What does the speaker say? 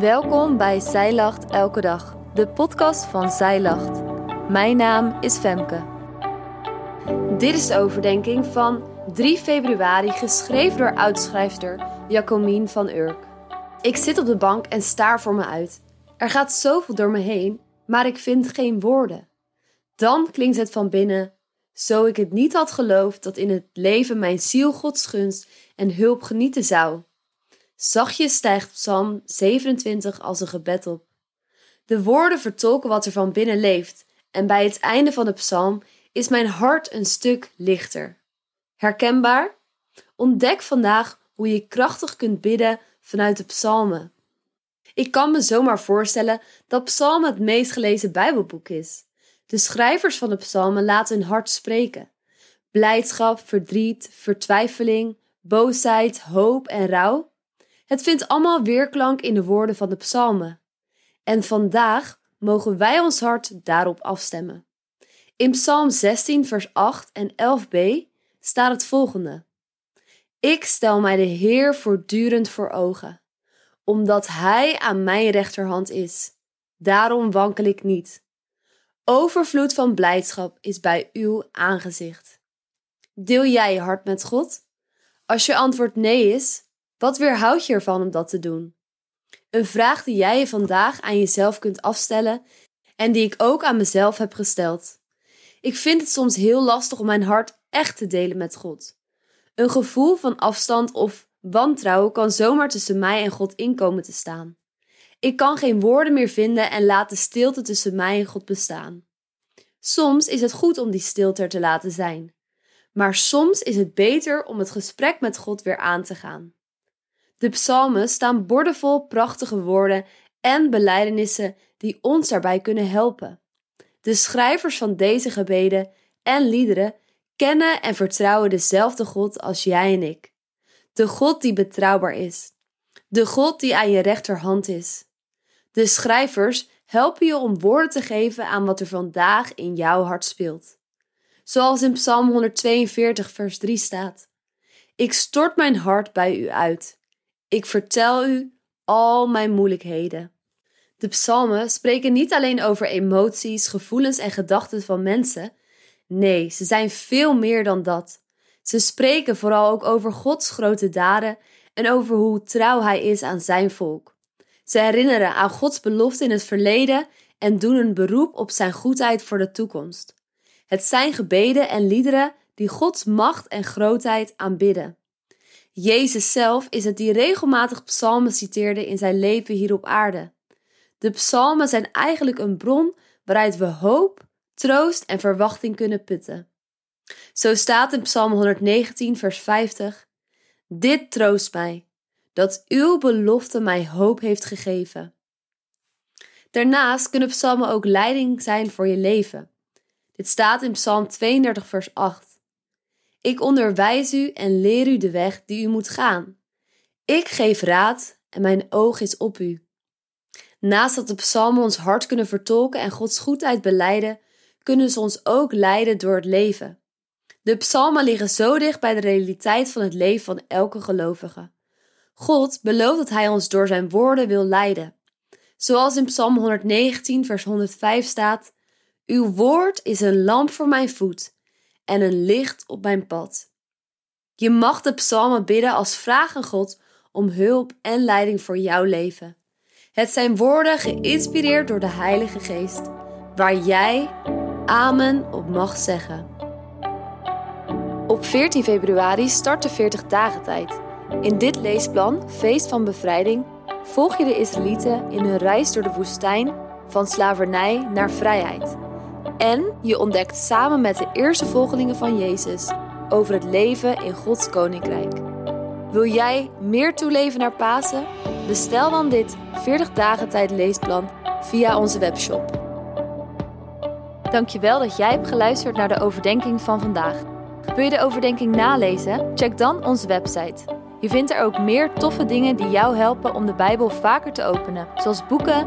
Welkom bij Zij Lacht Elke Dag, de podcast van Zij Lacht. Mijn naam is Femke. Dit is de overdenking van 3 februari, geschreven door oudschrijfster Jacomien van Urk. Ik zit op de bank en staar voor me uit. Er gaat zoveel door me heen, maar ik vind geen woorden. Dan klinkt het van binnen, zo ik het niet had geloofd dat in het leven mijn ziel Gods gunst en hulp genieten zou. Zachtjes stijgt Psalm 27 als een gebed op. De woorden vertolken wat er van binnen leeft, en bij het einde van de psalm is mijn hart een stuk lichter. Herkenbaar? Ontdek vandaag hoe je krachtig kunt bidden vanuit de psalmen. Ik kan me zomaar voorstellen dat Psalm het meest gelezen Bijbelboek is. De schrijvers van de psalmen laten hun hart spreken. Blijdschap, verdriet, vertwijfeling, boosheid, hoop en rouw. Het vindt allemaal weerklank in de woorden van de psalmen. En vandaag mogen wij ons hart daarop afstemmen. In Psalm 16, vers 8 en 11b staat het volgende: Ik stel mij de Heer voortdurend voor ogen, omdat Hij aan mijn rechterhand is. Daarom wankel ik niet. Overvloed van blijdschap is bij uw aangezicht. Deel jij je hart met God? Als je antwoord nee is, wat weerhoudt je ervan om dat te doen? Een vraag die jij je vandaag aan jezelf kunt afstellen en die ik ook aan mezelf heb gesteld. Ik vind het soms heel lastig om mijn hart echt te delen met God. Een gevoel van afstand of wantrouwen kan zomaar tussen mij en God inkomen te staan. Ik kan geen woorden meer vinden en laat de stilte tussen mij en God bestaan. Soms is het goed om die stilte te laten zijn, maar soms is het beter om het gesprek met God weer aan te gaan. De psalmen staan bordevol prachtige woorden en belijdenissen die ons daarbij kunnen helpen. De schrijvers van deze gebeden en liederen kennen en vertrouwen dezelfde God als jij en ik. De God die betrouwbaar is. De God die aan je rechterhand is. De schrijvers helpen je om woorden te geven aan wat er vandaag in jouw hart speelt. Zoals in Psalm 142, vers 3 staat: Ik stort mijn hart bij u uit. Ik vertel u al mijn moeilijkheden. De psalmen spreken niet alleen over emoties, gevoelens en gedachten van mensen. Nee, ze zijn veel meer dan dat. Ze spreken vooral ook over Gods grote daden en over hoe trouw Hij is aan zijn volk. Ze herinneren aan Gods belofte in het verleden en doen een beroep op Zijn goedheid voor de toekomst. Het zijn gebeden en liederen die Gods macht en grootheid aanbidden. Jezus zelf is het die regelmatig psalmen citeerde in zijn leven hier op aarde. De psalmen zijn eigenlijk een bron waaruit we hoop, troost en verwachting kunnen putten. Zo staat in Psalm 119, vers 50: Dit troost mij, dat uw belofte mij hoop heeft gegeven. Daarnaast kunnen psalmen ook leiding zijn voor je leven. Dit staat in Psalm 32, vers 8. Ik onderwijs u en leer u de weg die u moet gaan. Ik geef raad en mijn oog is op u. Naast dat de psalmen ons hart kunnen vertolken en Gods goedheid beleiden, kunnen ze ons ook leiden door het leven. De psalmen liggen zo dicht bij de realiteit van het leven van elke gelovige. God belooft dat Hij ons door Zijn woorden wil leiden. Zoals in Psalm 119, vers 105 staat: Uw woord is een lamp voor mijn voet en een licht op mijn pad. Je mag de psalmen bidden als vraag aan God om hulp en leiding voor jouw leven. Het zijn woorden geïnspireerd door de Heilige Geest, waar jij Amen op mag zeggen. Op 14 februari start de 40 dagen tijd. In dit leesplan, Feest van Bevrijding, volg je de Israëlieten in hun reis door de woestijn van slavernij naar vrijheid. En je ontdekt samen met de eerste volgelingen van Jezus over het leven in Gods koninkrijk. Wil jij meer toeleven naar Pasen? Bestel dan dit 40 dagen tijd leesplan via onze webshop. Dankjewel dat jij hebt geluisterd naar de overdenking van vandaag. Wil je de overdenking nalezen? Check dan onze website. Je vindt er ook meer toffe dingen die jou helpen om de Bijbel vaker te openen, zoals boeken